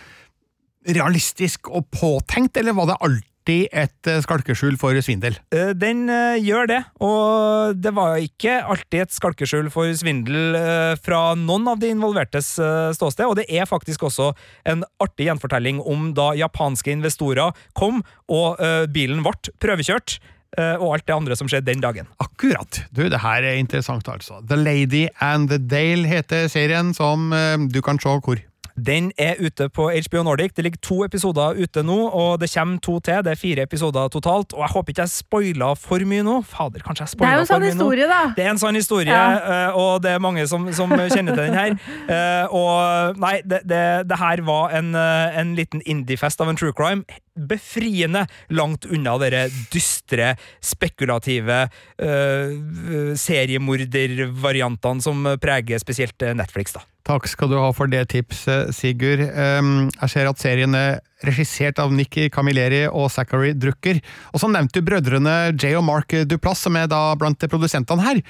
realistisk og påtenkt, eller var det alltid alltid et eh, skalkeskjul for svindel. Eh, Den eh, gjør det, og det var ikke alltid et skalkeskjul for svindel fra noen av de involvertes ståsted, og det er faktisk også en artig gjenfortelling om da japanske investorer kom, og bilen ble prøvekjørt, og alt det andre som skjedde den dagen. Akkurat. Du, det her er interessant, altså. The Lady and the Dale heter serien, som du kan se hvor. Den er ute på HBO Nordic. Det ligger to episoder ute nå, og det kommer to til. Det er fire episoder totalt. Og jeg håper ikke jeg spoila for mye nå. Fader, kanskje jeg spoila for mye nå. Det er jo en sånn historie, da. Det er en sånn historie, Ja. eh, og det er mange som, som kjenner til den her. Eh, Og nei, det, det, det her var en, eh, en liten indiefest av en true crime. Befriende langt unna dere dystre, spekulative uh, seriemordervariantene som preger spesielt eh, Netflix, da. Takk skal du ha for det tipset, Sigurd. Um, jeg ser at serien er regissert av Nikki Camilleri og Zachary Drucker. Og så nevnte du brødrene Jay og Mark Duplass, som er da blant produsentene her.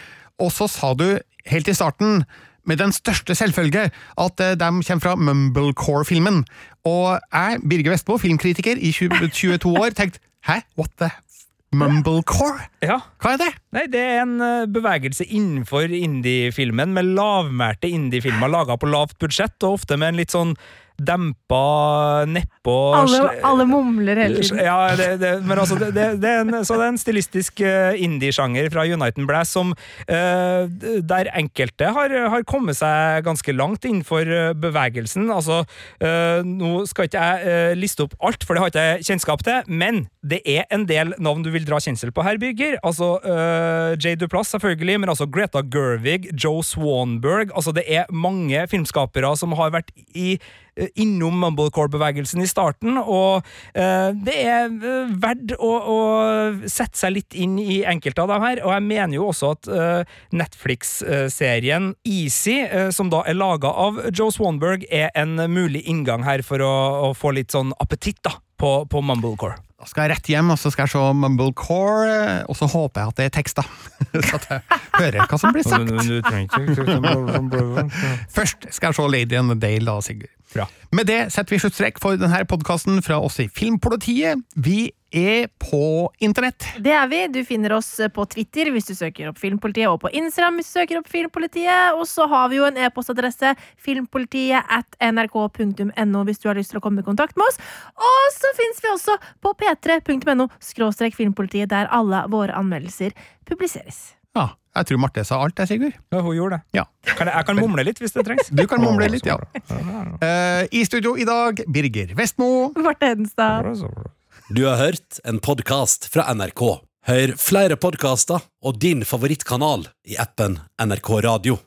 Og så sa du helt i starten, med den største selvfølge, at eh, de kommer fra Mumblecore-filmen. Og jeg, Birger Vestmo, filmkritiker i 20, 22 år, tenkte hæ, what the Mumblecore? Ja. Hva er det? Nei, det er en eh, bevegelse innenfor indie-filmen, med lavmælte indiefilmer laga på lavt budsjett, og ofte med en litt sånn dempa, nedpå Alle, alle mumler hele tiden. Ja, det, det, men altså, det, det, er en, så det er en stilistisk uh, indie-sjanger fra Uniten Blast som uh, Der enkelte har, har kommet seg ganske langt innenfor eh, bevegelsen. Altså, uh, nå skal ikke jeg uh, liste opp alt, for det har ikke jeg kjennskap til, men det er en del navn du vil dra kjensel på her, Birger. Altså Jay Duplass, selvfølgelig, men altså Greta Gervig, Joe Swanberg Altså, det er mange filmskapere som har vært i eh, innom Mumblecore-bevegelsen i starten, og eh, det er eh, verdt å, å sette seg litt inn i enkelte av dem her, og jeg mener jo også at eh, Netflix-serien Easy, eh, som da er laga av Joe Swanberg, er en mulig inngang her for å, å få litt sånn appetitt da, på, på Mumblecore. Da skal jeg rett hjem og så skal jeg se Mumblecore, eh, og så håper jeg at det er tekst, da. så at jeg hører hva som blir sagt. Først skal jeg se Lady and the Dale, da, Sigurd. Bra. Med det setter vi sluttstrek for denne podkasten fra oss i Filmpolitiet. Vi er på internett. Det er vi. Du finner oss på Twitter hvis du søker opp Filmpolitiet, og på Instagram hvis du søker opp Filmpolitiet. Og så har vi jo en e-postadresse, filmpolitiet at nrk.no, hvis du har lyst til å komme i kontakt med oss. Og så fins vi også på p3.no skråstrek filmpolitiet, der alle våre anmeldelser publiseres. Ja, jeg tror Marte sa alt, jeg, Sigurd. Ja, hun gjorde det. Ja. Kan jeg, jeg kan mumle litt hvis det trengs. Du kan mumle litt, ja. Uh, I studio i dag, Birger Vestmo. Marte Hedenstad. Du har hørt en podkast fra NRK. Hør flere podkaster og din favorittkanal i appen NRK Radio.